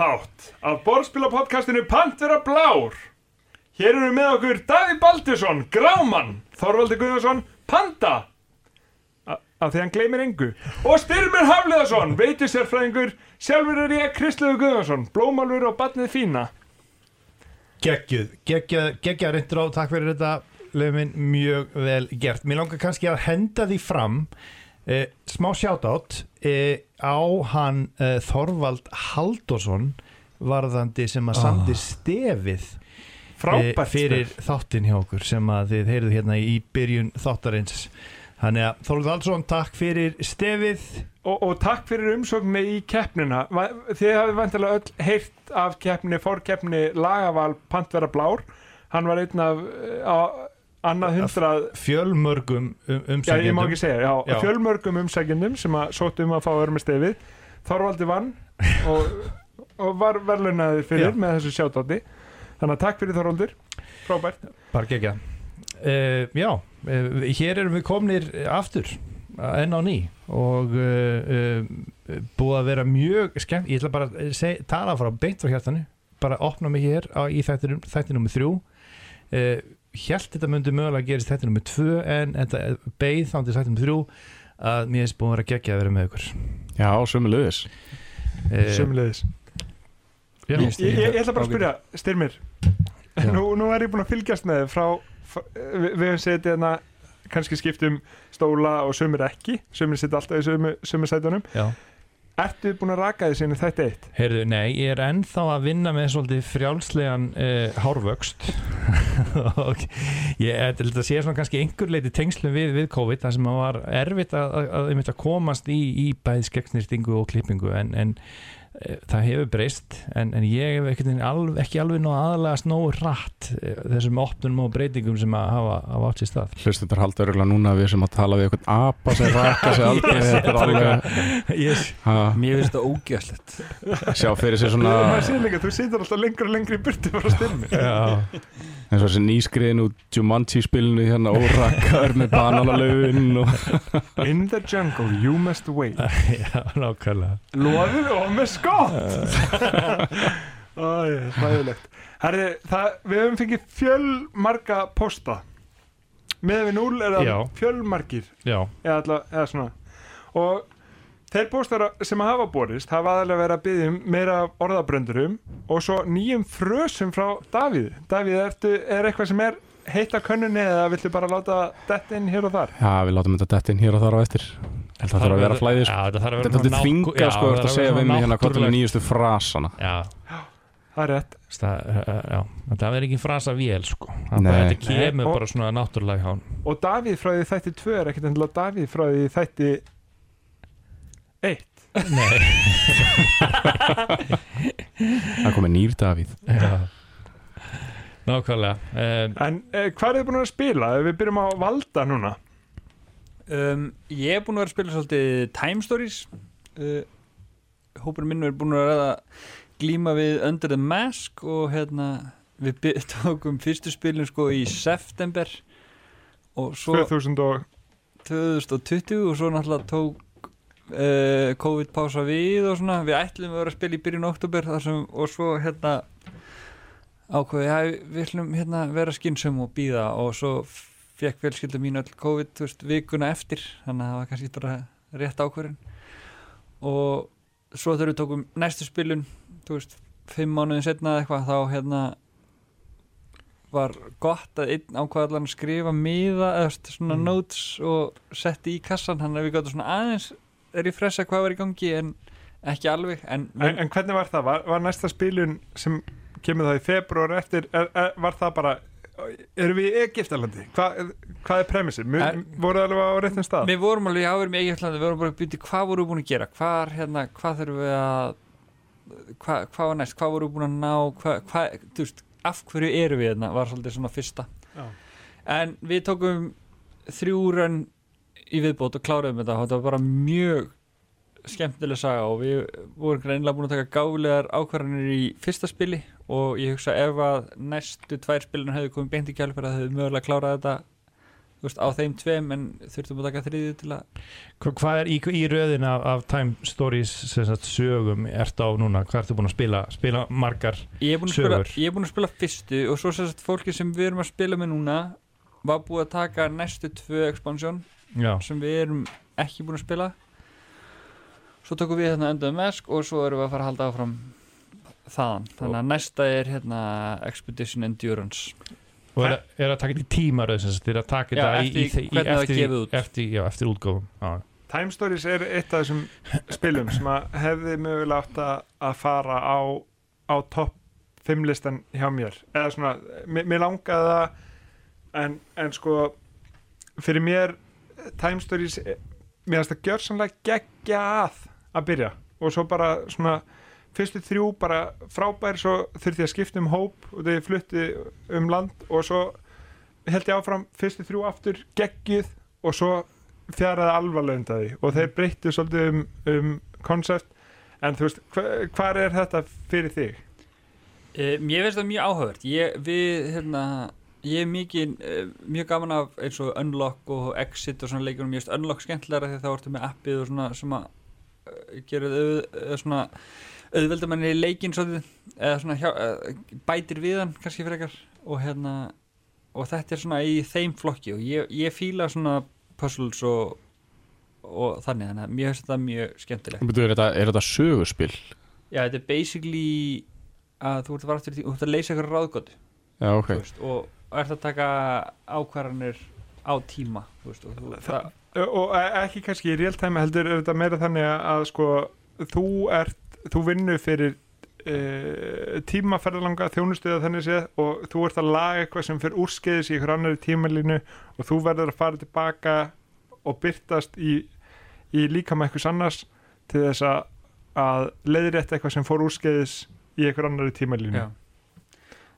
þátt af borðspilapodcastinu Pantvera Blár. Hér eru með okkur Daví Baldursson, Gráman, Þorvaldi Guðnarsson, Panda, af því hann gleymir engu, og Styrmir Hafliðarsson, veitur sérfræðingur, sjálfur er ég Kristlegu Guðnarsson, blómálfur og batnið fína. Geggjuð, geggjuð, geggjuð reyndur á, takk fyrir þetta löfum mjög vel gert. Mér langar kannski að henda því fram eh, smá shoutout eh, á hann eh, Þorvald Haldursson varðandi sem að samdi stefið eh, fyrir stef. þáttinn hjá okkur sem að þið heyrðu hérna í byrjun þáttarins. Þannig að Þorvald Haldursson, takk fyrir stefið. Og, og takk fyrir umsóknir í keppnina. Þið hafið vantilega öll heyrt af keppni, fórkeppni Lagaval Pantvera Blár. Hann var einn af eh, á annað hundrað Fjölmörgum um, Já, umsækjendum. ekki segja, já, Já. fjölmörgum umsækjendum sem að sóttu um að fá örmi stefið Þorvaldi vann og, og var verðlunaður fyrir Já. með þessu sjátátti þannig að takk fyrir Þorvaldur. Frábært. Uh, Já, uh, hér erum við komnir aftur enn á ný. Og uh, uh, búið að vera mjög skemmt, ég ætla bara að seg, tala frá beint frá hjartanu, bara opna mig hér á, í þættinum, þættinum þrjú Hjælt þetta myndi mögulega gerist þættinum með tvö en þetta beið þá til þættinum með þrjú að mér er búið að vera geggja að vera með ykkur. Já, sömulegis uh, Sumleðis já, ég, ég, ég ætla bara að spyrja, Styrmir. Nú, nú er ég búin að fylgjast með frá, frá við, við höfum setið hérna kannski skiptum stóla og sumir ekki. Sumir setja alltaf í sömu, sömu sætunum. Já. Ertu búin að raka því sinni þetta eitt? Heyrðu, nei, ég er ennþá að vinna með svolítið frjálslegan uh, hárvöxt og ég held að sé svona kannski einhver leiti tengslum við, við COVID þar sem að var erfitt að, að, að, að komast í, í bæði skeggsnýrtingu og klippingu en, en það hefur breyst en, en ég hef ekki alveg, ekki alveg nóg aðalega snóu rætt uh, þessum opnum og breytingum sem að hafa, hafa átt sér stað. Hlustundur halda örgulega núna að við sem að tala við eitthvað apa sem raka sig aldrei. Þetta er alveg yes. ha, Mér finnst þetta ógjöfslegt Sjá fyrir sér svona líka, þú situr alltaf lengur og lengur í burti frá Styrmir Já, eins og þessi nýskriðin úr Jumanji spilinu hérna órakaður með bananalaun og In the jungle you must wait. Já, nákvæmlega. Lóður og með skott Æ, hlæðilegt Herri, það, við höfum fengið fjölmarga posta. Með við núl er það Já, eða, alla, eða svona. Og þeir póstar sem hafa borist hafa aðalega verið að byggja um meira orðabröndurum og svo nýjum frösum frá Davíð. Davíð, ertu, er eitthvað sem er heitt að könnunni eða viltu bara láta detta inn hér og þar? Já, við látum þetta dett inn hér og þar á eftir það þarf að vera flæðið sko. Já, þetta þarf að er vera þetta þvinga sko, að segja við mig hérna hvað er nýjustu frasana? Já, Það er rétt. Það, já, það er ekki frasa vél sko. Það Nei. bara, þetta kemur bara svona náttúrulega hjá hann og Davíð því þætti 2 er ekkert endilega Davíð því þætti 1 Nei. Það komið nýr Davíð. Já. Nákvæmlega um, En eh, hvað er þið búin að spila? Ef við byrjum á valda núna um, Ég er búin að vera að spila svolítið Time Stories. Uh, Hópurinn minn er búin að vera að glíma við Under the Mask og hérna við tókum fyrstu spilin sko í september. Og svo 2000 og 2020 og svo náttúrulega tók uh, COVID-pása við og svona, við ætlum að vera að spila í byrjun oktober sem, og svo hérna ákveði, já, við ætlum hérna vera skynsum og býða og svo fekk fjölskylda mín öll COVID veist, vikuna eftir, þannig að það var kannski bara rétt ákvörðin og svo þegar við tókum næstu spilun, þú veist, fimm mánuðin setna eða eitthvað, þá hérna var gott að einn að skrifa miða eða svona Mm. notes og setti í kassan þannig að við gáttum svona aðeins er í fressa hvað var í gangi en ekki alveg en, en, en hvernig var það? Var, var næsta spilun sem kemur það í februar eftir er, er, var það bara erum við í Egiptalandi? Hva, hvað er premissið? Er- Voruð alveg á réttum stað? við vorum alveg áverjum í Egeftlandi við vorum bara að byrja hvað vorum við búin að gera hvað, hérna, hvað þurfum við að hvað, hvað var næst, hvað vorum við búin að ná hvað, hvað, þú veist, af hverju erum við hérna, var svolítið svona fyrsta Já. en við tókum þrjú rönn í viðbót og kláruðum þetta og þetta var bara mjög skemmtileg saga og við vorum greinlega búin að taka gáfilegar ákvarðanir í fyrsta spili og ég hugsa ef að næstu tvær spilinu hefði komið beint í kjálfur að hefði mögulega klárað þetta veist, á þeim tveim en þurftum að taka þriðju til að Hva, hvað er í, í röðin af, af Time Stories sem sagt, sögum ert á núna, hvað ertu búin að spila? Spila margar, ég búin að spila, Sögur. ég er búin að spila fyrstu og svo sérst fólki sem við erum að spila með núna var búið að taka næstu tvö expansjón já, sem við erum ekki búin að spila svo tökum við hérna End of the Mask og svo erum við að fara að halda áfram þaðan, þannig að næsta er hérna Expedition Endurance. Og er, að- er að taka þetta í tímaröð sem sagt, er að taka þetta í, eftir í, í, það eftir, eftir, já, eftir útgóðum. Time Stories er eitt af þessum spilum sem að hefði mögulega átt að, fara á, á topp 5 listan hjá mér. Eða svona, mér, langaði það en, en sko fyrir mér Time Stories mér finnst það gjörsamlega geggja að að byrja. Og svo bara svona fyrstu þrjú bara frábær svo þurfti ég að skipta um hóp og þegar ég flutti um land og svo held ég áfram fyrstu þrjú aftur geggjuð og svo fjaraði alvarlega undan því og þeir breyttu svolítið um, um koncept en þú veist, hva, hvað er þetta fyrir þig? Uh, mér finnst það mjög áhugavert. Ég, við, hérna, ég er mikið, uh, mjög gaman af eins og Unlock og Exit og svona leikunum ég finnst Unlock skemmtilega því þá ertu með appið og svona sem að uh, gera auð, uh, svona auðveldar manni leikin svolítið eða svona hjá, uh, bætir við hann kannski frekar. Og hérna og þetta er svona í þeim flokki og ég, ég fíla svona puzzles og, og þannig þannig að mér finnst þetta mjög skemmtilegt. Er þetta, er þetta sögurspil? Já, þetta er basically að þú ert að fara aftur í tí- þú ert að leysa eitthvað ráðgótt Já, ok. veist, og ert að taka ákvarðanir á tíma þú veist, og þú, það, og e- ekki kannski í real time heldur er þetta meira þannig að, sko þú þú vinnur fyrir e, tímaferðalanga þjónustuða þannig séð og þú ert að laga eitthvað sem fyrir úrskeiðis í ykkur annari tímalínu og þú verður að fara tilbaka og byrtast í, í líka með eitthvað annars til þess að, að leiðrétta eitthvað sem fór úrskeiðis í ykkur annari tímalínu já.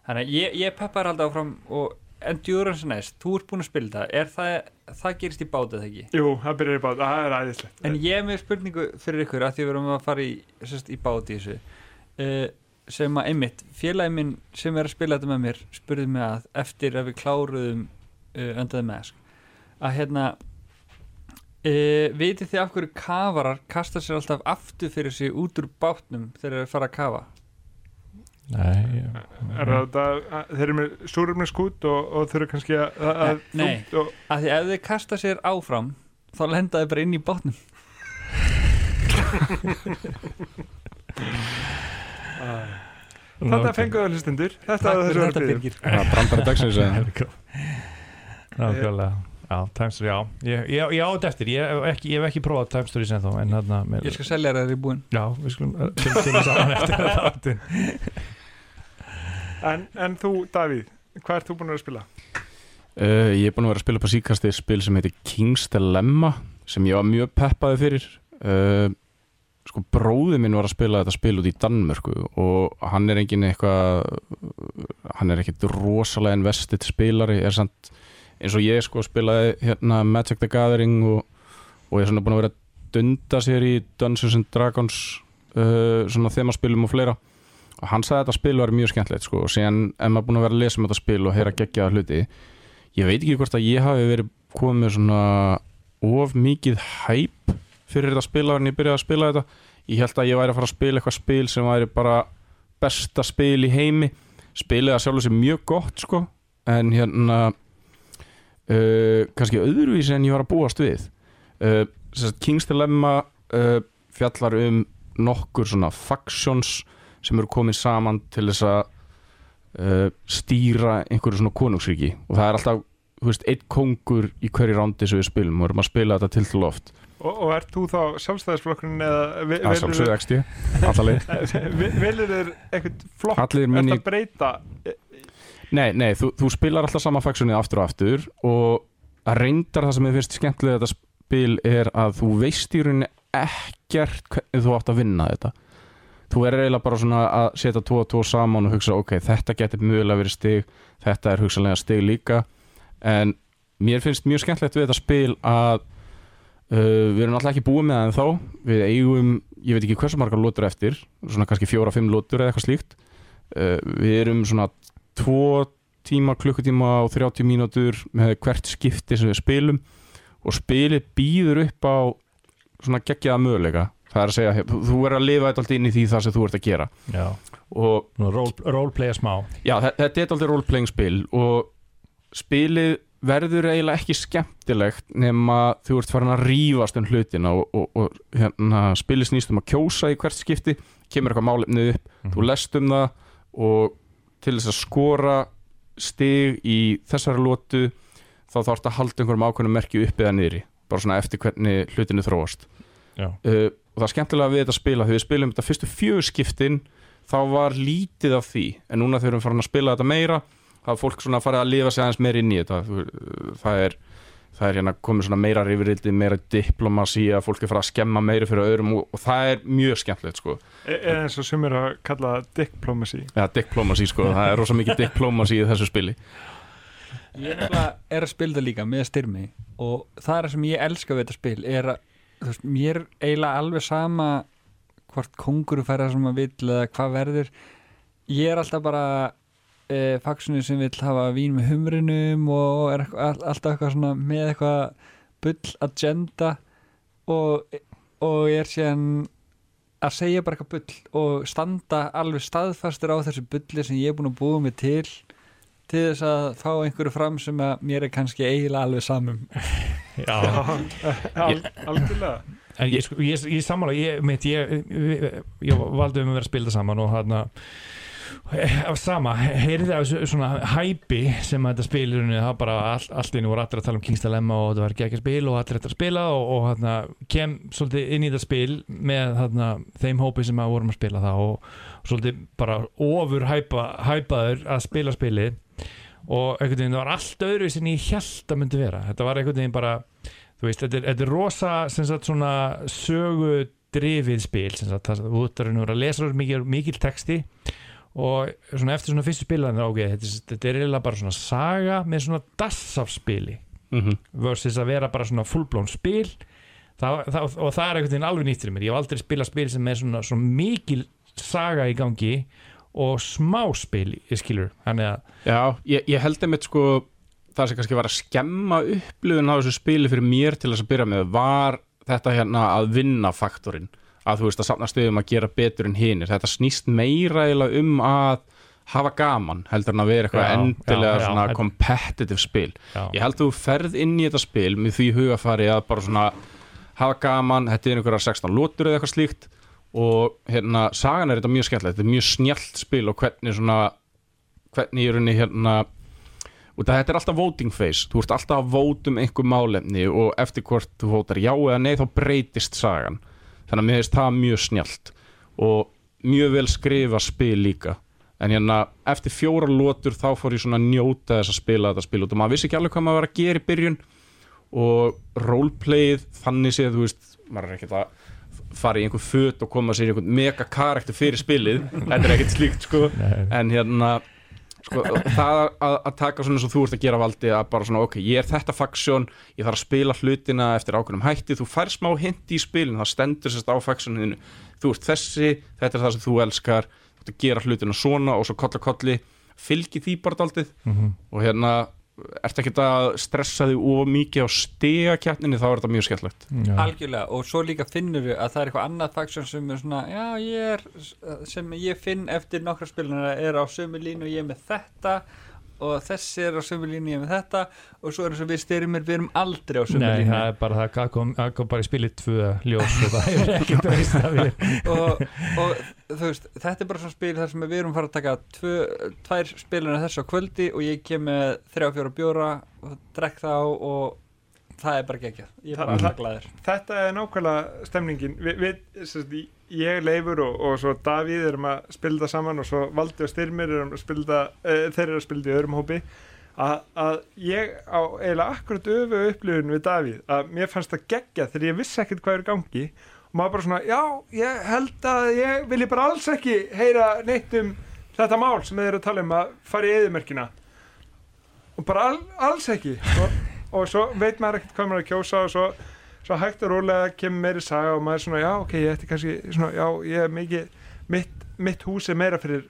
þannig ég, ég peppar alltaf áfram og Endurance næst, þú ert búin að spila það er það, það gerist í bátið þegar ekki? Jú, það byrjar í bát, það er æðislegt. En ég er með spurningu fyrir ykkur að því við erum að fara í, sérst, í bátið þessu. Uh, sem að einmitt félagi minn sem er að spila þetta með mér spurði mig að eftir að við kláruðum uh, the Mask að hérna uh, vitið þið af hverju kafarar kasta sér alltaf aftur fyrir sig út úr bátnum þegar þeir fara að kafa Nei, Er þetta, þeir eru með súrumni skút og, og þurfa kannski að, að Nei. og, að því ef þeir kasta sér áfram þá lenda þeir bara inn í bátnum Þetta fenguðu hlustundur Þetta er þessu orðið Það er brandara dagsins? Nákvæmlega. Já, Time Story, já. Ég, ég, ég á þetta eftir, ég hef ekki, ég hef ekki prófað Time Stories ennþá En þarna með, Ég skal selja þær í búin Já, við skulum til- til saman eftir þetta en, en þú, Davíð, hvað ert þú búin að spila? Uh, ég er búin að vera að spila på síkasti spil sem heitir King's Dilemma sem ég var mjög peppaði fyrir uh, sko bróði minn var að spila þetta spil út í Danmörku og hann er engin eitthvað hann er ekkit rosalega investið spilari er samt eins og ég sko spilaði hérna Magic the Gathering og, og ég er svona búin að vera að dunda sér í Dungeons and Dragons uh, svona þemaspilum og fleira og hann sagði að þetta spil var mjög skemmtilegt sko. Og síðan er maður búin að vera að lesa um þetta spil og heyra geggjaða hluti. Ég veit ekki hvort að ég hafi verið komið svona of mikið hæp fyrir þetta spil en ég byrjaði að spila þetta. Ég held að ég væri að fara að spila eitthvað spil sem væri bara besta spil í heimi. Spilið að sjálf sér mjög gott sko. En hérna uh, kannski öðruvísi en ég var að búast við. Uh, King's Dilemma uh, fjallar um nokkur svona factions sem eru komið saman til þess að uh, stýra einhverju svona konungsríki. Og það er alltaf þú veist, eitt kongur í hverju rándi sem við spilum og erum að spila þetta til til oft Og, og ert þú þá sjálfstæðisflokkurinn eða vi- að velurðu- sjálfsögðu XD allalegi vi- velurðu þér eitthvað flokk? Allir minni að breyta? Nei, nei, þú, þú spilar alltaf sama faksjónið aftur og aftur og að reyndar það sem ég finnst skemmtilega þetta spil er að þú veist í rauninni ekkert hvernig þú átt að vinna þetta þú er eiginlega bara svona að setja tvo og tvo saman og hugsa ok, þetta getur mögulega verið stig þetta er hugsanlega stig líka. En mér finnst mjög skemmtilegt við þetta spil að uh, við erum alltaf ekki búið með það en þá við eigum, ég veit ekki hversu margar lótur eftir svona kannski fjóra-fimm lótur eða eitthvað slíkt. Uh, við erum svona tvo tíma, klukkutíma og 30 mínútur með hvert skipti sem við spilum. Og spilið býður upp á svona geggjaða möguleika það er að segja, þú verður að lifa þetta alltaf inn í því það sem þú ert að gera. Já, og roleplaya smá. Já, þe- þetta er alltaf roleplaying spil og spilið verður eiginlega ekki skemmtilegt nema þú ert farin að rífast um hlutina og, og, og hérna, spilið snýst um að kjósa í hvert skipti kemur eitthvað málefnið upp, þú lest um það og til þess að skora stig í þessari lótu þá þarf að halda einhverjum ákveðnum merki upp eða niðri, bara svona eftir hvernig hlutinu þróast. Já, uh, og það er skemmtilega við þetta spila þegar við spilum þetta fyrstu fjögurskiptin þá var lítið af því. En núna þegar við erum farin að spila þetta meira þá er fólk svona farið að lifa sig aðeins meira inn í þetta. Það er, það er hérna komið svona meira rifrildi, meira diplomasi að fólk er farið að skemma meira fyrir öðrum og, og það er mjög skemmtilegt sko. E- eða eins og sem er að kalla diplomacy ja, diplomasi sko, það er rosa mikið diplomasi í þessu spili. Ég er að spila það líka með styrmi og það er það sem ég elska við þetta spil er að, veist, mér eiginlega alveg sama hvort kongur færa sem maður vill eða hvað verður. Ég er alltaf bara e, faksunni sem vill hafa vín með humrinum og er all- alltaf eitthvað svona með eitthvað bull agenda og, og ég er síðan að segja bara eitthvað bull og standa alveg staðfastur á þessu bulli sem ég er búin að búa mig til til þess að fá einhverju fram sem að mér er kannski eiginlega alveg samum já. al, algjörlega. En ég, sko, ég, ég sammála ég, mitt, ég, ég, valdi um að vera að spila það saman og hann að sama, heyrði af svona hæpi sem þetta spilurinn það bara all, allt inni voru allir að tala um King's Dilemma og þetta var ekki ekki spil og allir að spila og, og hana, kem svolítið inn í þetta spil með hana, þeim hópi sem að vorum að spila það og, svolítið bara ofur hæpa, hæpaður að spila spilið og einhvern veginn það var allt öðru sem ég held að myndi vera. Þetta var einhvern veginn bara þú veist, þetta er, þetta er rosa sagt svona sögu drifið spil sagt, það þú ert að vera að lesa mikil, mikil texti. Og svona eftir svona fyrstu spilaðin ok, þetta, er- þetta er eiginlega bara svona saga með svona dassafspili mm versus að vera bara svona fullblón spil. Það, það, og það er einhvern veginn alveg nýtt fyrir mér, ég hef aldrei spilað spil sem er svona, svona mikil saga í gangi. og smá spil ég skilur, þannig að Já, ég, ég held einmitt sko það sem kannski var að skemma upplifun á þessu spili fyrir mér til þess að byrja með var þetta hérna að vinna faktorinn. Að þú veist að safna stöðum að gera betur en hinir. Þetta snýst meira eiginlega um að hafa gaman heldur en að vera eitthvað Já, endilega já, já, svona þetta- competitive spil. Já, ég held að þú ferð inn í þetta spil með því hugafari að bara svona hafa gaman, þetta er einhverjar 16 lótur eða eitthvað slíkt og hérna sagan er þetta mjög skemmtilegt, þetta er mjög snjallt spil og hvernig svona hvernig í rauninni hérna og þetta er alltaf voting phase, þú ert alltaf að vóta um einhver málefni og eftir hvort þú vótar já eða nei þá breytist sagan. Þannig að mér finnst það mjög snjallt og mjög vel skrifa spil líka. En hérna eftir fjóra lótur þá fór ég svona að njóta þess að spila þetta spil og maður vissi ekki alveg hvað maður var að gera í byrjun og roleplayið þannig séð, þú veist, maður er ekkert að fara í einhver föt og koma sér í einhvern mega karakter fyrir spilið. Þetta er ekkert slíkt sko. Nei. en hérna sko, það að, að taka svona eins og þú ert að gera valdi að bara svona ok, ég er þetta faksjón ég þarf að spila hlutina eftir ákveðnum hætti. Þú fær smá hindi í spilin, það stendur sérst á faksjóninu, þú ert þessi þetta er það sem þú elskar, þú ert að gera hlutina svona og svo kolla kolli. Fylgi því bara daldið Mhm. og hérna ert ekki að stressa þig of mikið á stegakjarninni þá er þetta mjög skemmtlegt já. algjörlega og svo líka finnur við að það er eitthvað annað faksjón sem er svona já ég er sem ég finn eftir nokkra spilina er á sömu línu og ég er með þetta og þessi er á sömu línu með þetta og svo er eins og við styrmir við erum aldrei á sömu Nei, línu það er bara það það kom, kom bara í spilið tvö ljós og það hefur ekki breyst af mér og, og þú veist, þetta er bara svona spil þar sem við erum fara að taka tvö, tvær spilina þessu á kvöldi og ég kem með þrjá fjóra bjóra og drekk þá og það er bara geggjað. Ég er bara glæður þetta er nákvæmlega stemningin. Við, við, sagt, ég, Leifur og, og svo Davíð erum að spila það saman og svo Valdi og Styrmir erum að spila það uh, þeir eru að spila það í öðrum hópi. Að, að ég á eiginlega akkurat öfu upplifun við Davíð að mér fannst það geggja þegar ég vissi ekkert hvað er gangi. Og maður bara svona, já, ég held að ég vilji bara alls ekki heyra neitt um þetta mál sem þeir eru að tala um að fara í eðimerkina og bara al, alls ekki. Og, og svo veit maður ekkert hvað maður er að kjósa og svo, svo hægt og rólega kemur meiri saga og maður er svona, já, ok, ég ætti kannski svona, já, ég er mikið mitt, mitt hús er meira fyrir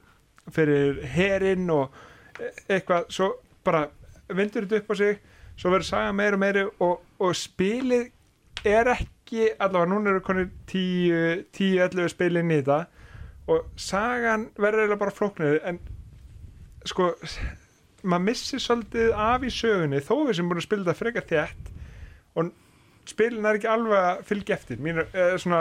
fyrir herinn og e- eitthvað, svo bara vindur þetta upp á sig svo verður saga meira og meiri og, og spilið er ekki allavega núna eru konir 10-11 spilin í þetta og sagan verður eiginlega bara flóknir en sko maður missir svolítið af í sögunni þó við sem búin að spila þetta frekar þétt og spilin er ekki alveg að fylgja eftir mínu, eða svona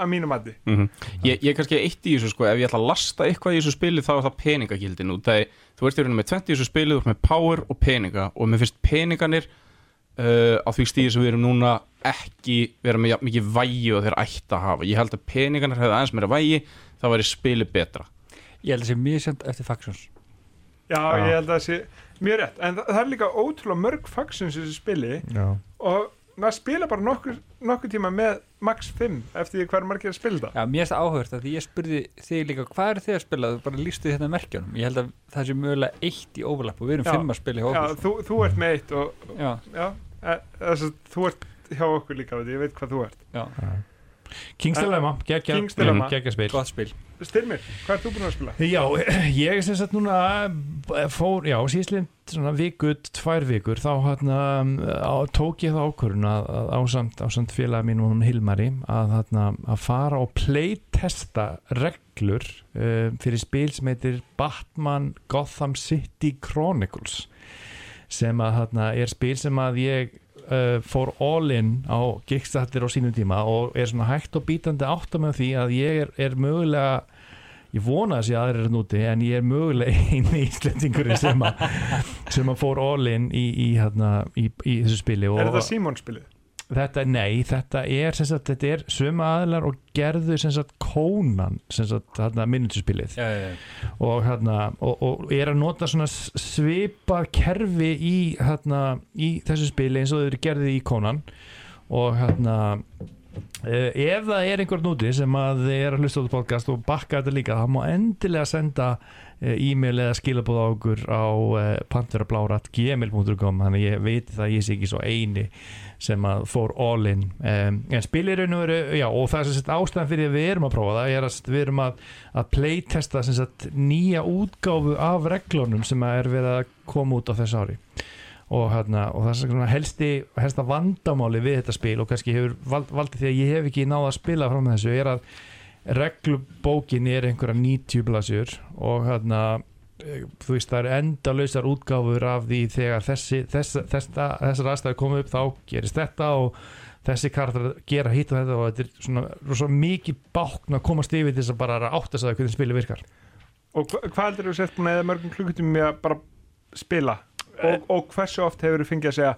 að mínu mati. Mm ég, ég er kannski eitt í þessu sko ef ég ætla að lasta eitthvað í þessu spili þá er það peningagildin út það þú ert í rauninu með 20 í þessu spili þú ert með power og peninga. Og mér finnst peninganir uh, á því stíði sem við erum núna ekki vera með jafn mikið vægi og þeir ætti að hafa. Ég held að peninganir hefði aðeins meira vægi þá væri spili betra. Ég held að það sé mjög sent eftir Factions já, Já. ég held að það sé mjög rétt. En það, það er líka ótrúlega mörg faxins í þessu spili. Já. og maður spila bara nokkur, nokkur tíma með max 5 eftir því hver margir að spila það Já, mér finnst það áhört að því ég spurði þig líka hvað er þið að spila, þú bara lístu hérna merkjunum. Ég held að það sé mögulega eitt í overlap og við erum Já. fimm að spila hjá já, okkur. sko. þú, þú ert með eitt og Já, já, e, þess að þú ert hjá okkur líka ég veit hvað þú ert. Já, King's Dilemma, geggja King's Dilemma. geggja spil gott spil Styrmir, hvað ert þú búin að spila? Já, ég er sem sagt núna eh, fór, já, síðslind svona viku, tvær vikur þá hérna á, tók ég það ákvörun að, að ásamt, ásamt félag mín hún Hilmari að, hérna, að fara og playtesta reglur uh, fyrir spil sem heitir Batman Gotham City Chronicles sem að hérna er spil sem að ég uh, fór all in á Kickstarter á sínum tíma og er svona hægt og bítandi átt með því að ég er, er mögulega ég vona að sé er núti en ég er mögulega eini íslendingurinn sem að, sem að fór all in í, í, hérna, í, í þessu spili og Er þetta Simon spilið? Þetta, nei, þetta er sem sagt, þetta er sömu aðilar og gerðu sem sagt kónan sem sagt hérna já, og, hérna, og, og er að nota svona s- svipað kerfi í, hérna, í þessu spili eins og þau eru gerði í konan og hérna uh, ef það er einhver núti sem að er að hlusta á þetta podcast og bakka þetta líka það má endilega senda uh, e-mail eða skilabóð á okkur á uh, panterablárat.gmail.com þannig að ég veit það að ég sé ekki svo eini sem að fór all in. Um, en spilir raun og veru, já og það er sem sagt ástæðan fyrir að við erum að prófa það er að við erum að, að playtesta sem sagt nýja útgáfu af reglunum sem að er verið að koma út á þess ári og, hérna, og það er helsti helsta vandamáli við þetta spil og kannski hefur vald, valdið því að ég hef ekki náða að spila frá með þessu er að reglubókin er einhverja 90 blasjur og hérna eh, þú veist það eru endalausar útgáfur af því þegar þessi, þess, þessa, þessar aðstæður koma upp þá gerist þetta og þessi karakter gera hitt og þetta og þetta er svona, svona mikið bákn að komast yfir þess að bara átta sig að hvernig spilið virkar Og hva, hvað heldur þú sett eða mörgum klukkutum með að bara spila? Og, og hversu oft hefur þú fengið að segja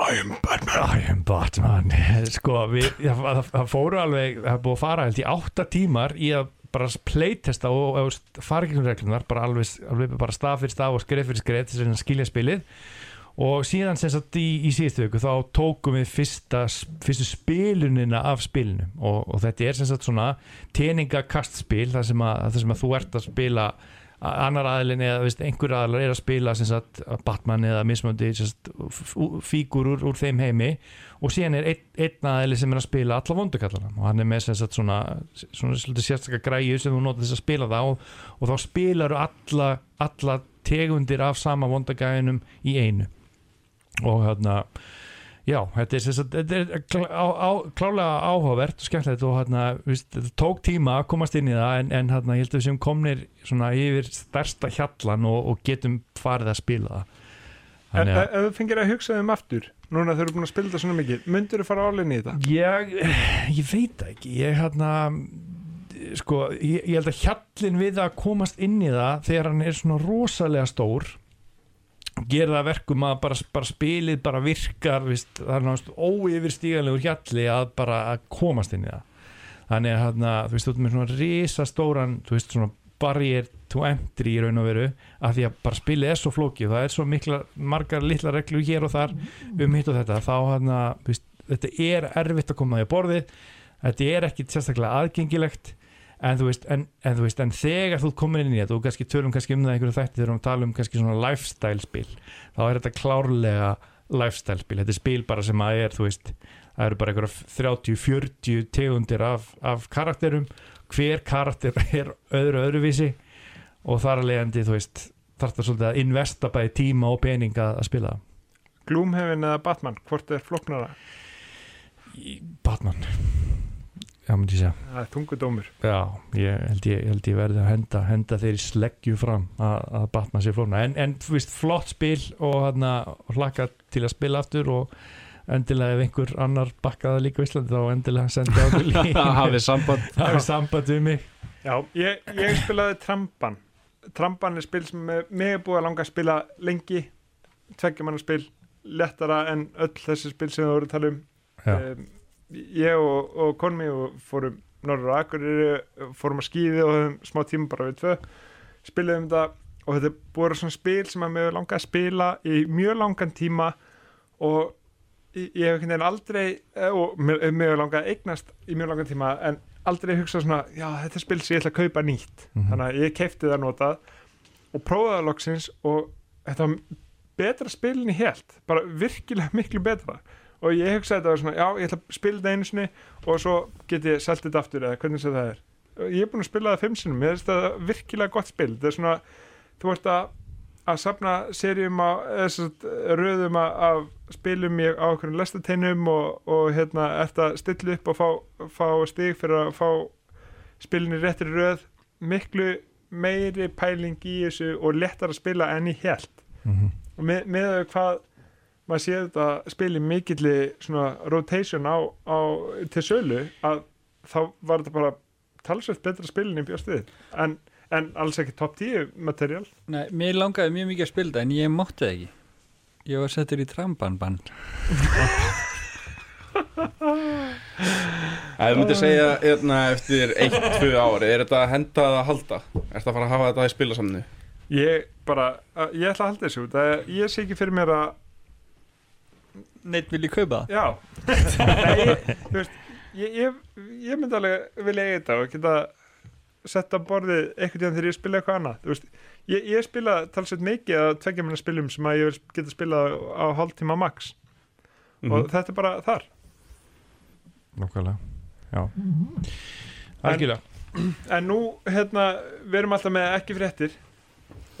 I am Batman. I am Batman. Sko, það, fóru alveg það búið að fara held í átta tímar í að bara playtesta og, og fara ekki um reglunar, bara alveg, alveg bara staf fyrir staf og skref fyrir skref til þess að skilja spilið. Og síðan sem sagt í, í síðustu viku þá tókum við fyrsta, fyrstu spilunina af spilinu. Og, og þetta er sem sagt svona teningakastspil þar sem, að, þar sem að þú ert að spila annar aðilin eða veist, einhver aðilar er að spila sagt, Batman eða mismöndi fígur úr, þeim heimi og síðan er einn, einn aðili sem er að spila alla vondukallana og hann er með sagt, svona, svona, svona sérstakka græju sem þú notar þess að spila það og, og þá spilar alla, alla tegundir af sama vondagæðinum í einu. Og hérna já, þetta er, sagt, þetta er klá, á, á, klálega áhugavert og skemmtilegt og hérna, þetta tók tíma að komast inn í það en, en hérna, ég held að við sem komnir svona yfir stærsta hjallan og, og getum farið að spila það En Þannig að ef þú fengir að hugsa þeim aftur Núna þau eru búin að spila þetta svona mikið Myndur þú fara álinni í þetta? ég, ég veit það ekki ég hérna sko, ég, ég held að hjallin við að komast inn í það þegar hann er svona rosalega stór gera það að verkum að bara, bara spilið bara virkar vist, það er náttúrulega óyfirstíganlegur hjalli að bara að komast inn í það. Þannig að hérna, þú veist, þú ert með svona risastóran, þú veist, svona barrier to entry í raun og veru af því að bara spilið er svo flókið það er svo mikla, margar litla reglur hér og þar um hitt og þetta þá hérna, þú veist, þetta er erfitt að koma því að borðið þetta er ekki sérstaklega aðgengilegt en þú veist, en, en, þú veist, en þegar þú ert komin inn í þetta og kannski tölum kannski um það einhverju þætti þegar við tala um kannski svona lifestyle spil þá er þetta klárlega lifestyle spil, þetta er spil bara sem að er þú veist, það eru bara einhverja 30-40 tegundir af, af karakterum, hver karakter er öðru öðruvísi og þar að leiðandi þú veist þarf það svolítið að investa bæði tíma og peninga að spila. Gloomhaven eða Batman, hvort er flóknara? Í- Batman Já, myndi ég segja það er þungudómur Já, ég held ég, ég verði að henda, henda þeirri sleggju fram að, að Batman sé flóna en, en þú veist, flott spil og hérna hlakka til að spila aftur og endilega ef einhver annar bakkaða líka á Íslandi þá endilega sendi á til hafið samband. Hafið samband við mig. Já, ég, ég spilaði Trampan. Trampan er spil sem mig er búið að langa að spila lengi tveggjumanna spil, lettara en öll þessi spil sem þú voru að tala um. Um, ég og, og konmi og fórum norður á Akureyri fórum að skýði og höfum smá tíma bara við tvö spilaðum þetta og þetta búið svona spil sem að mig hefur langað að spila í mjög langan tíma og ég hef einhvern veginn aldrei eh, og mér mér hefur langað að eignast í mjög langan tíma en aldrei hugsað svona já þetta er spil sem ég ætla að kaupa nýtt Mhm. þannig að ég keipti það notað og prófaði það loksins og þetta var betra spilin í helt bara virkilega miklu betra og ég hugsaði þetta var svona, já, ég ætla að spila þetta einu sinni og svo get ég selt þetta aftur eða hvernig sem það er. Ég er búin að spila það fimm sinnum, mér finnst þetta virkilega gott spil. Þetta er svona, þú ert að að safna serjum á röðum af spilum á okkur lestateinum og, og hérna, ert að stilla upp og fá, fá stig fyrir að fá spilin í réttri röð. Miklu meiri pæling í þessu og lettar að spila enn í helt Mhm. og með, með hvað maður sé þetta spili mikilli svona rotation á, á til sölu að þá var þetta bara talsveit betra spilin í bjóstuðið en, en alls ekki top 10 material Nei, mér langaði mjög mikið að spila það en ég mátti það ekki Ég var settur í trambanbann Ef þú myndir segja hérna, eftir 1-2 ári, er þetta að henda að halda? Er þetta að fara að hafa þetta í spilasamni? ég bara, að- ég ætla að halda þessu að ég sé ekki fyrir mér að Neitt vil ég kaupa já. Nei, ég, veist, ég, ég, ég myndi alveg vilja eiga þetta og geta sett á borðið tíðan þegar ég spila eitthvað annað. Þú veist, ég, ég spila talsveit mikið að tveggja minna spilum sem að ég vil geta spilað á hálftíma max. Mhm. og þetta er bara þar. Nákvæmlega Já. Algjörlega. en nú, hérna, við erum alltaf með ekki fréttir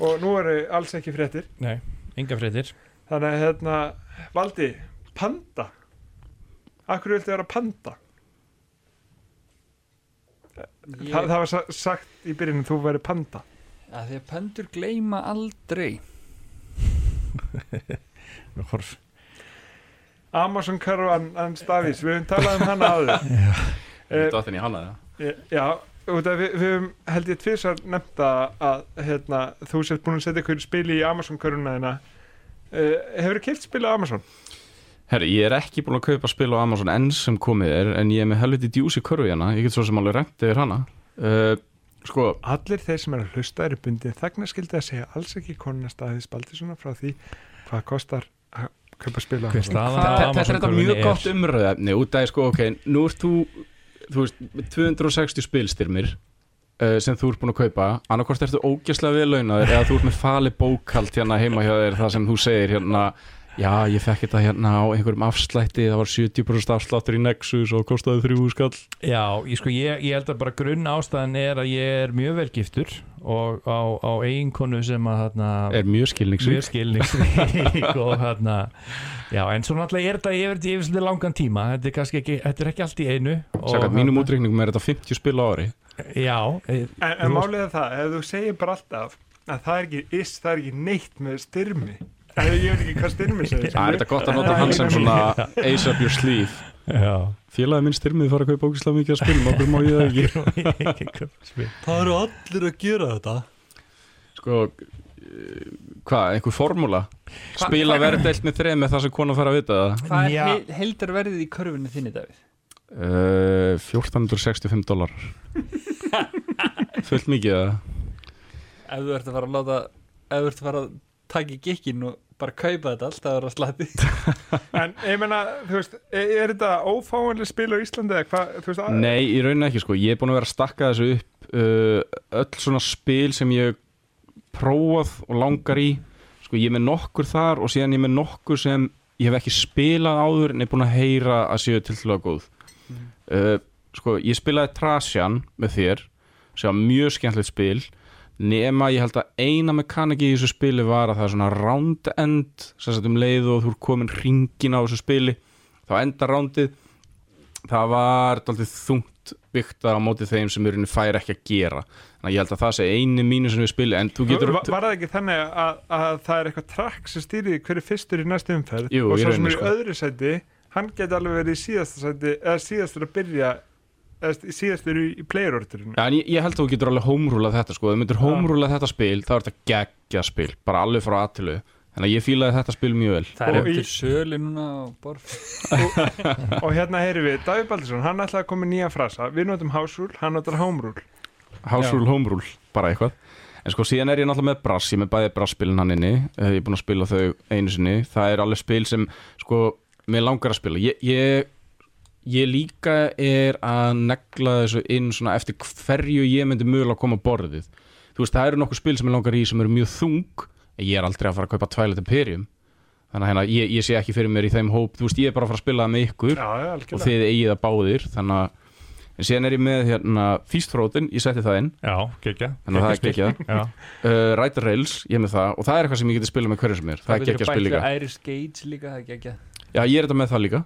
og nú eru alls ekki fréttir. Nei, enga fréttir þannig að, hérna, Valdi panda. Akkur viltu vera panda? Ég, Þa, það var sa sagt í byrjunum þú væri panda. Að því að pendur gleyma aldrei. Horf. Amazon Caravan and Stavis, við höfum talað um hana áður. Þú Eh, dottin í hana það? Eh, Já, við, við höfum held ég tvisar nefnt að, hérna, þú sért búin að setja ykkur spil í Amazon þina uh, Hefur þið keilt spil á Amazon? Herri, ég er ekki búin að kaupa spil á Amazon enn sem komið er, en ég er með helviti djúsi körfu hérna, ég get svo sem alveg rent yfir hana. Uh, sko, Allir þeir sem eru að hlusta eru bundið þagnaskildi að segja alls ekki konuna staðið spaldi svona frá því hvað kostar að kaupa spil á Amazon þetta er þetta mjög er- gott umröðefni út af, sko, ok, nú ert þú, þú veist, með 260 spilstyrmir sem þú ert búin að kaupa, annarkvort ertu ógæslega vel launaður eða þú ert með fali bókald hérna heima hjá þér, það sem þú segir hérna, já, ég fekk þetta hérna á einhverjum afslætti, það var 70% afsláttur í Nexus og kostaði þrjú skall. Já, ég, sko, ég, ég held að bara grunn ástæðan er að ég er mjög vel giftur og á, á eiginkonu sem að þarna, Er mjög skilningsvík. og þarna já, en svo náttúrulega er þetta yfir, yfir svolítið langan tíma þetta er ekki, þetta er ekki allt í einu Sækvæmt mínum útreikningum er þetta 50 spil á ári Já, e, En, en málið er það, ef þú segir bara alltaf að það er ekki is, það er ekki neitt með styrmi. En ég veit ekki hvað styrmi segir Það er þetta gott að nota hann sem svona ace up your sleeve. Já. Félagi minn styrmið fara að kaupa ógislega mikið að spilum okkur má ég það ekki. Það eru allir að gera þetta. Sko, eh, hvað, einhver formúla? Spila verðdelt með þreð með það sem konar fara að vita það. Hvað er Já. heil, heildarverðið í körfunni þinni, Davíð? uh, 1465 dólar Fullt mikið það Ef þú ert að fara að láta ef þú ert að fara að taka í gikkin og bara kaupa þetta allt, það er að slati En ég meina, þú veist, er, er þetta ófáanlega spil á Íslandi eða hvað, þú veist, að, Nei, í rauninni ekki sko. Ég er búin að vera að stakka þessu upp uh, Öll svona spil sem ég prófað og langar í. Sko, ég er með nokkur þar og síðan ég er með nokkur sem ég hef ekki spilað áður en er búin að heyra að séu til til að góð uh, Sko, ég spilaði Trasjan með þér sem var mjög skemmtilegt spil nema ég held að eina mekaniki í þessu spili var að það er svona round end sem sagt um leið og þú er komin ringin á þessu spili þá endar roundið það var daldið þungt vikta á móti þeim sem eru fær ekki að gera þannig að ég held að það sé eini mínu sem við spili en þú getur var, var það ekki þannig að, að það er eitthvað trakk sem stýrið hverju fyrstur í næstu umferð Jú, og svo sem er í sko. öðru sæti hann geti alveg verið í síðasta sæti eða síðastur að byrja eða síðastur í, í player-orderinu Ja, en ég, ég held að þú getur alveg homerúlað þetta sko, þú myndir homerúlað þetta spil þá er þetta geggja spil, bara alveg frá aðtilu þannig að ég fílaði þetta spil mjög vel. Það er Og í- eftir söli núna borð. Og hérna heyri við, Davíð Baldursson. Hann ætlaði að koma með nýja frasa. Við notum house rule, hann notar home rule house rule, home rule, bara eitthvað. En sko síðan er ég náttúrulega með brass, ég með bæði brassspilin hann inni, Eh, ég er búin að spila þau einu sinni, það er alveg spil sem sko, mér langar að spila. Ég, ég, ég líka er að negla þessu inn svona eftir hverju ég myndi mögulega að koma á borðið. Þú veist, það eru nokkuð spil sem ég langar í sem eru mjög þung ég er aldrei að fara að kaupa Twilight Imperium. Þannig að hérna, ég, ég sé ekki fyrir mér í þeim hóp. Þú veist, ég er bara að fara að spila það með ykkur já, já, og þið eigið það báðir þannig að en síðan er ég með hérna Feastfroten, ég setti það inn. Já, geggja þannig að það er geggjað Já, uh, Rider Rails, ég er með það. Og það er eitthvað sem ég geti spilað með hverju sem er. Það er geggjað spil líka. Iris Gage líka, það er geggja já, ég er þetta með það líka.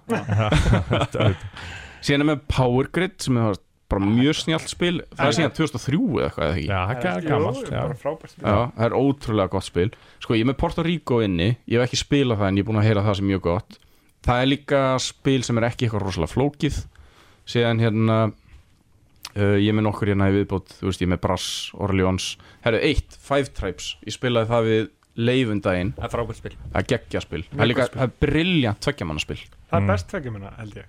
Síðan er með Power Grid sem er bara mjög snjált spil. Það er síðan 2003 eða eitthvað eða ekki? Já það er gammalt já. bara frábært spil. Já, það er ótrúlega gott spil. Sko, ég er með Porto Rico inni. Ég hef ekki spilað það en ég er búin að heyra það sem mjög gott. Það er líka spil sem er ekki eitthvað rosalega flókið. Síðan hérna uh, Ég er með nokkur hérna í viðbót. Þú veist, ég er með Brass, Orleans. Herru, eitt, Five Tribes. Ég spilaði það við leifundaginn Það er frábært spil. Það er geggjaspil Það er líka, það er briljant tveggjamannaspil það er Mm. best tveggjum minna, held ég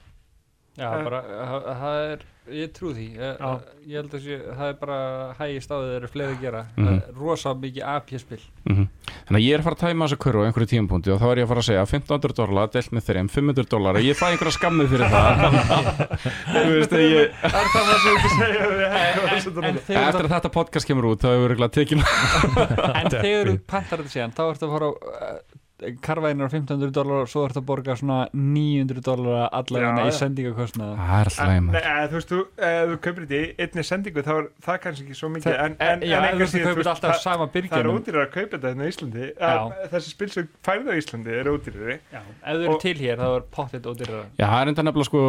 Já, Eh. bara, það það er, ég trú því ég, Já. ég held að sé, það er bara hægist á því þeir eru fleiri að gera. Það er rosa mikið AP-spil mm Þannig að ég er að fara að tæma þessa kurru á einhverju tímapunkti og þá er ég að fara að segja 1500 dólar delt með þeirri 500 dólar ég fæ einhverja skammið fyrir það Þú veist, ég, er það það sem þú segja við En, en þegar Eftir að þetta podcast kemur út þá hefur við tekin En þegar þú pantar þetta síðan þá ertu að fara á karvæðinar á 1500 dólar og svo ertu að borga svona 900 dólar allavega Já, í já. sendingakostnaða Það er alltaf eða, þú veist, þú, ef þú kaupir þetta í einni sendingu þá er það kannski ekki svo mikið en, En, en, já, en ef engu þú síður, kaupir veist, alltaf það, sama það er ódýrar að kaupa þetta hérna í Íslandi að, þessi spil sem færði á Íslandi er ódýrari. Ef þau eru til hér þá er pottet ódýrara. Já, það er enda nefnilega sko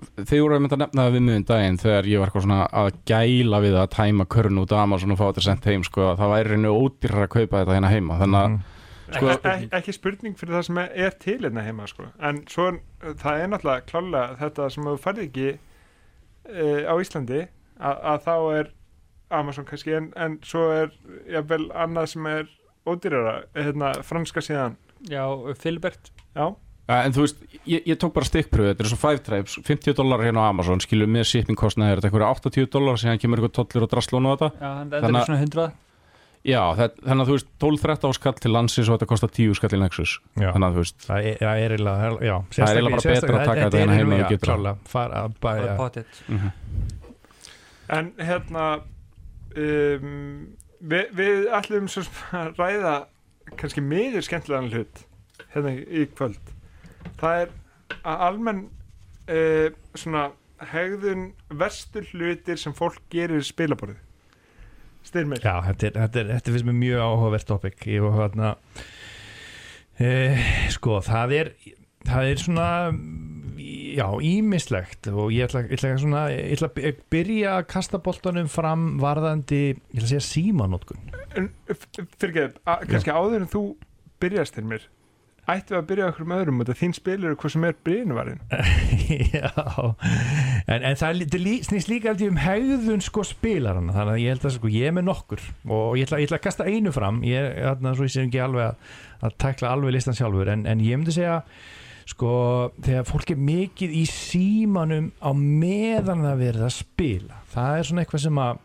Þegar voru að mynda að nefna það við miðun daginn þegar ég var svona að gæla við að tæma körn út af Amazon og fá þetta sendt heim sko, það væri reynu ódýrar að kaupa þetta hérna heima. Þannig að sko, Sko- ekki, ekki spurning fyrir það sem er, er til hérna heima sko. en svo það er náttúrulega klálega þetta sem þú færði ekki e, á Íslandi að, að þá er Amazon kannski en, en svo er jafnvel annað sem er ódýrara hérna, franska síðan. Já, Filbert. Já, Ja, en þú veist, ég, ég tók bara stikkpröfu þetta er svo 5 tribes, 50 dólar hérna á Amazon skilur með shipping kostnaði er þetta einhverja 80 dólar síðan kemur eitthvað tollur og drastlón á þetta. Já, en þetta er svona 100 Já, það, þannig að þú veist 12-13 skall til landsins og þetta kostar 10 skall í Nexus Já. þannig að þú veist, Það er, eiginlega, já, Það er eiginlega bara betra að taka þetta hérna heima ef þú getur það. það. Fara að bæja. mm en hérna um, við, við ætlum svo að ræða kannski miður skemmtilegan hlut hérna í, kvöld það er að almenn uh, svona hegðun verstur hlutir sem fólk gerir í spilaborðið styrmir Já, þetta er, þetta er, þetta finnst mér mjög áhugavert topic. Ég var hérna e, sko, það er það er svona já, ímislegt og ég ætla, ég ætla, svona, ég ætla að byrja að kasta boltanum fram varðandi, ég ætla að segja símanótkun fyrir kannski áður en þú byrjast styrmir ættum við að byrja okkur um öðrum og þín spilur hvað sem er brínuvarinn Já, en, en það er lí- snýst líka aldrei um hegðun sko spilarana, þannig að ég held að sko ég er með nokkur. Og ég ætla, ég ætla að kasta einu fram. Ég er þarna svo ég sé ekki alveg að, að tækla alveg listan sjálfur, en, en ég myndi segja sko þegar fólk er mikið í símanum á meðan það verið að spila. Það er svona eitthvað sem að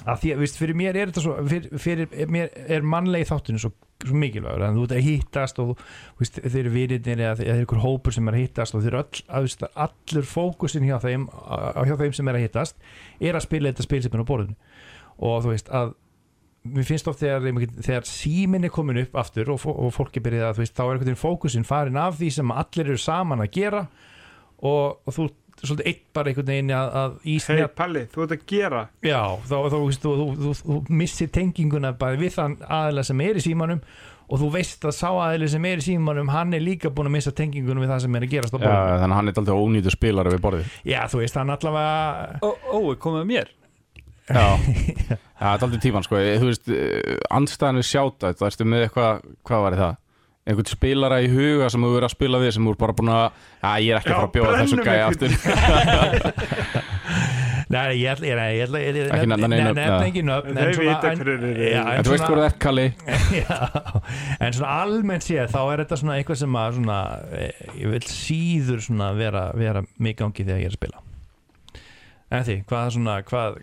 að því að, veist, fyrir mér er þetta svo fyrir, fyrir mér er mannlegi þáttinu svo, svo mikilvægur, en þú ert að hittast og veist, þeir eru virinir eða þeir eru ykkur hópur sem er að hittast og þeir eru að, veist, allur fókusin hjá þeim, á- hjá þeim sem er að hittast er að spila þetta spil sem er á borðinu. Og þú veist að mér finnst oft þegar, þegar símin er komin upp aftur og, og fólki byrjað að veist, þá er einhvern veginn fókusin farin af því sem allir eru saman að gera og, og þú svolítið eitt bara einhvern veginn að, að í Hei Palli, þú ert að gera. Já, þá, þá, þú, þú, þú, þú, þú missir tenginguna bara við þann aðeila sem er í símanum og þú veist að sá aðeili sem er í símanum hann er líka búin að missa tengingunum við það sem er að gerast á Já, borðinu. þannig að hann er alltaf ónýtu spilari við borðið. Já, þú veist, hann allavega Ó, ó, komið mér? Já, Já það er aldrei tíman sko. Þú veist, andstæðan við sjáta Það erstu með eitthvað, hvað var það? Einhvern spilara í huga sem þú verið að spila við sem þú er bara búin að, að ég er ekki að fara að bjóða þessu einhvern. aftur. Nei, ég ætla, ég, ég ætla, ég ætla Ekki nefna nein nöfn, nefna ekki já, En þú veist hvað það er Kalli? En svona almennt séð þá er þetta svona eitthvað sem að svona, eh, ég vil síður svona vera, vera mig gangi þegar ég er að spila. En því, hvað er svona hvað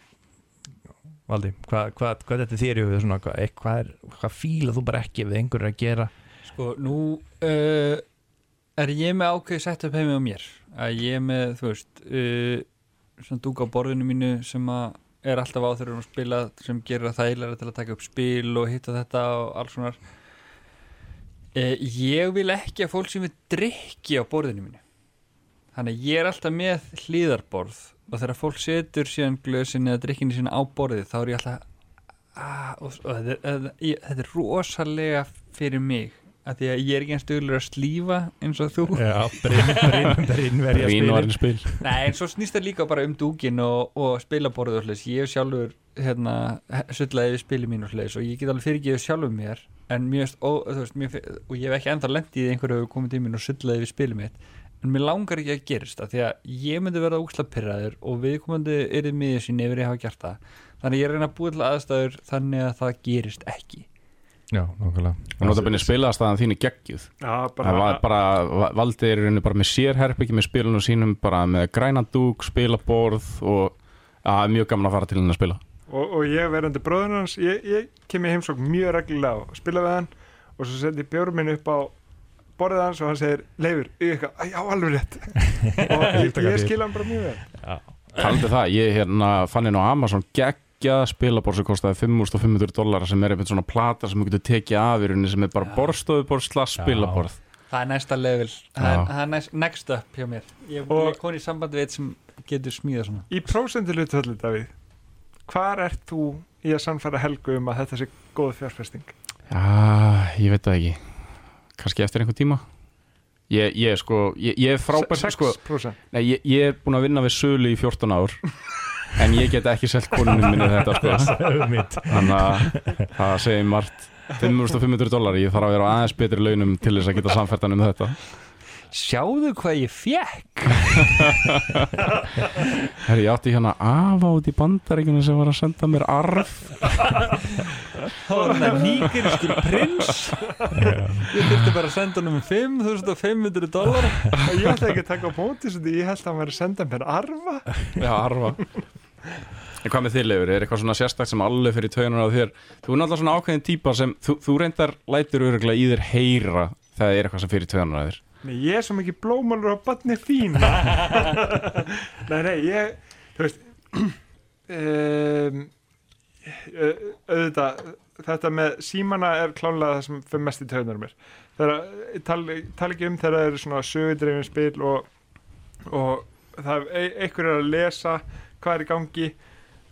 Valdi, hvað, hvað, hvað þetta er í hugðu svona, hvað, eh, hvað, er, hvað fíla þú bara ekki ef einhver er að gera Sko, nú uh, er ég með ákveð sett upp heimi á mér? Að ég er með, þú veist uh, svona dúk á borðinu mínu sem að er alltaf á þegar hún spila sem gerir það þægilega til að taka upp spil og hitta þetta og alls svona uh, ég vil ekki að fólk sem við drikki á borðinu mínu. Þannig að ég er alltaf með hlýðarborð og þegar fólk setur síðan glösin eða drikkinu sína á borðið þá er ég alltaf ah, og, og er- þetta, þetta er rosalega fyrir mig að því að ég er ekki eins stöðulegur að slífa eins og þú. Já, brinn, brinn, spil. Nei, en svo snýst það líka bara um dúkin og, og spilaborðið og hlæs ég hef sjálfur hérna, sullaði við spili mín og hlæs og ég get alveg fyrirgefið sjálfur mér en mér ó, þú veist mér, og ég hef ekki ennþá lendið í einhverju hefur komið til mín og sullaði við spili mitt en mér langar ekki að gerist það því að ég myndi verða úksla pyrraður og viðkomandi er í miður sín ef ég hafa gert það. Þannig að ég er að reyna að búa til aðstæður þannig að það gerist ekki Já, nákvæmlega. Og notabene spilaðastæðan þín er geggjuð. Já, Það var bara bara, Valdi er rauninni bara með sérherbyggi með spilunum sínum bara með grænan dúk, spilaborð og að, mjög gaman að fara til henni að spila. Og, og ég verðandi bróðun hans. Ég, ég kem í heimsókn mjög reglulega og spila við hann og svo sendi ég bjórum minn upp á borðið hans og hann segir Leifur, "Æ, já alveg rétt. Og ég, ég til. skil hann bara mjög vel. Talandi það, ég hérna fann inn á Amazon geggjað spilaborð sem kostaði 5500 dólar sem er einhvern svona plata sem þú getur tekið af í rauninni sem er bara borðstofuborð slags Já. spilaborð. Það er næsta level. Það er, það er næst, next up hjá mér. Ég er koni í sambandi við eitt sem getur smíða svona. Í prósendilutfalli, Davíð hvar ert þú í að sannfæra Helgu um að þetta sé góð fjárfesting? Já, ég veit það ekki. Kannski eftir einhvern tíma. Ég, ég sko, ég, ég er frábært sko, 6% nei, ég, ég er búin að vinna við sölu í 14 ár en ég get ekki selt konunum minni þetta sko. Þannig að það segir margt. 5500 dólar, ég þarf að vera á aðeins betri launum til þess að geta samfærtan um þetta. Sjáðu hvað ég fekk Herri, ég átti hérna afa út í bandaríkjunum sem var að senda mér arf. Þannig að nýgiriskur prins. Ég þurfti bara að senda honum 5500 dólar og ég ætla ekki að taka á móti þessu því ég held að hann væri að senda mér arfa. Já, arfa En hvað með þið, Leifur? Er eitthvað svona sérstakt sem alveg fyrir taugunar á þér? Þú er náttúrulega svona ákveðin típa sem þú, þú reyndar lætur öruglega í þér heyra þegar það er eitthvað sem fyrir taugunar á þér Nei, ég er svo mikið blómálur á batni fína Nei, nei, ég Þú veist um, auðvitað þetta með símana er klálega það sem fyrir mest í töðunar mér þegar, tala tal ekki um þegar það eru svona sögudreifin spil og, og það er einhver er að lesa hvað er í gangi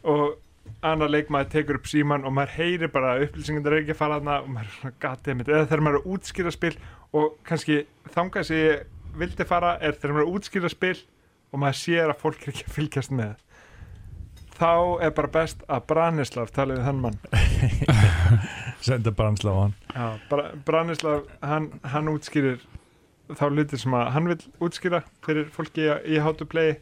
og annar leikmaður tekur upp síman og maður heyrir bara upplýsingar ekki að fara þarna og maður er svona gatið eða þegar maður er að útskýra spil og kannski þangað sem ég vildi fara er þegar maður er að útskýra spil og maður sér að fólk er ekki að fylgjast með. Þá er bara best að Branislav tala við þann mann. Senda bransla á hann. Já, Bra Branislav, hann, hann útskýrir þá hluti sem að hann vil útskýra fyrir fólki í, to play.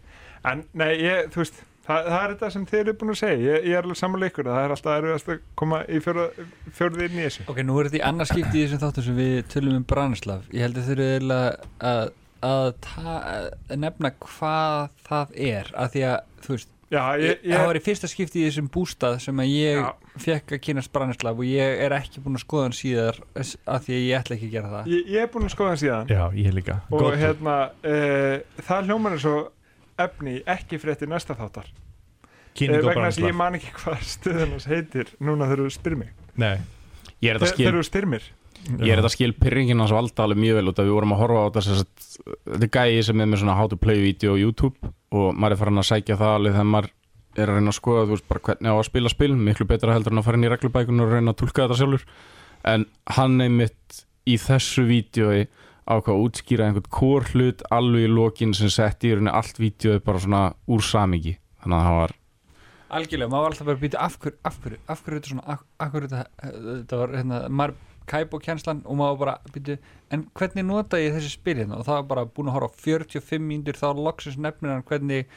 En nei, ég, þú veist það, það er þetta sem þið eru búin að segja. Ég, ég er alveg samanlega ykkur, það er alltaf erfiðast að koma í fjórði inn í þessu. Ok, nú er þetta í annars skipti í þessum þáttum sem við tölum um Branislav. Ég held að þau eru eiginlega að, að, að nefna hvað það er að því að, þú veist, Já, ég, það ég, var í fyrsta skipti í þessum bústað sem að ég Já. fekk að kynast Branislav og ég er ekki búin að skoða hann síðar að því að ég ætla ekki að gera það. Ég, ég er búin að skoða hann síðan. Já, ég líka. Og hérna uh, það hljómar er svo efni ekki frétti næsta þáttar. Og vegna þess að ég man ekki hvað stöðunars heitir núna þegar þú spyr mig. Nei. Ég er þetta Þe- skil, þegar þú spyr mér. Ég er þetta skil pyrringin hans valda alveg mjög vel út að við vorum að horfa á sem sagt, þetta er gæi sem er með svona how to play video á YouTube og maður er farin að sækja það alveg þegar maður er að reyna að skoða þú veist bara hvernig á að spila spil miklu betra heldur en að fara inn í reglubækun og reyna að tólka þetta sjálfur. En hann einmitt í þessu vídjói ákvað að útskýra einhvern kór hlut alveg í lokin sem setti í rauninni allt vídjói bara svona úr samingi þannig að það var algjörlega, maður var alltaf bara að býta af hverju, af hverju, af hverju þetta svona af, hverju þetta, þetta var hérna, maður kæp og kjenslan og maður bara býta en hvernig nota ég þessi spil hérna? Og það var bara búin að horfa á 45 mínútur þá loksins nefnir hann hvernig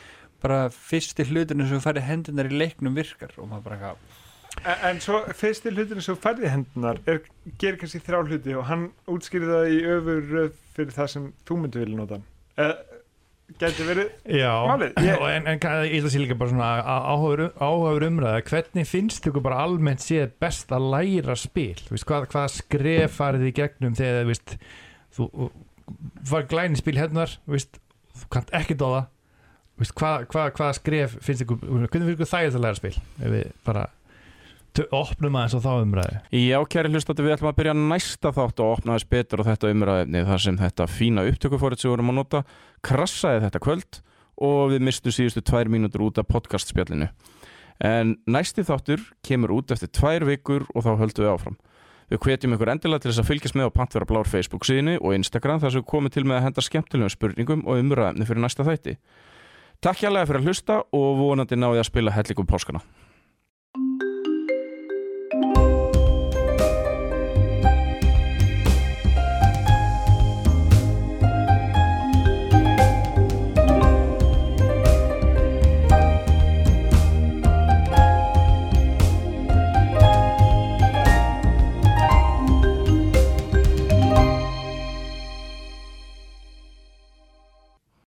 bara fyrsti hlutinu sem færi hendunar í leiknum virkar. Og maður bara eitthvað En, en svo fyrsti hlutinu sem færði hendunar er, gerir kannski þrjá hluti og hann útskýrði það í öfur fyrir það sem þú myndi vilja nota. Hann uh, Gæti verið Já, Málið, ég- en, en ég ætla að sé líka bara svona áhugaður umræða. Hvernig finnst ykkur bara almennt séð best að læra spil? Veist, hvað, hvað skref farið í gegnum þegar veist, þú var glæni spil hennar veist, þú kannt ekki dóða hvað, hvað, hvað skref finnst ykkur hvernig finnst ykkur þægilegt að læra spil? Ef við bara opnum aðeins á þá umræðu Já, kæri hlustandi, við ætlum að byrja næsta þátt og opna þess betur á þetta umræðefni þar sem þetta fína upptökufórið sem við vorum að nota krassaði þetta kvöld og við mistum síðustu tvær mínútur út af podcastspjallinu. En næsti þáttur kemur út eftir tvær vikur og þá höldum við áfram. Við hvetjum ykkur endilega til þess að fylgjast með á Pantvera Blár Facebook síðinu og Instagram þar sem við komum til með að henda skemmtilegum spurningum og umræðefni fyrir næsta þætti. Takk hjálpa fyrir að hlusta og vonandi náði að spila hellikum páskana.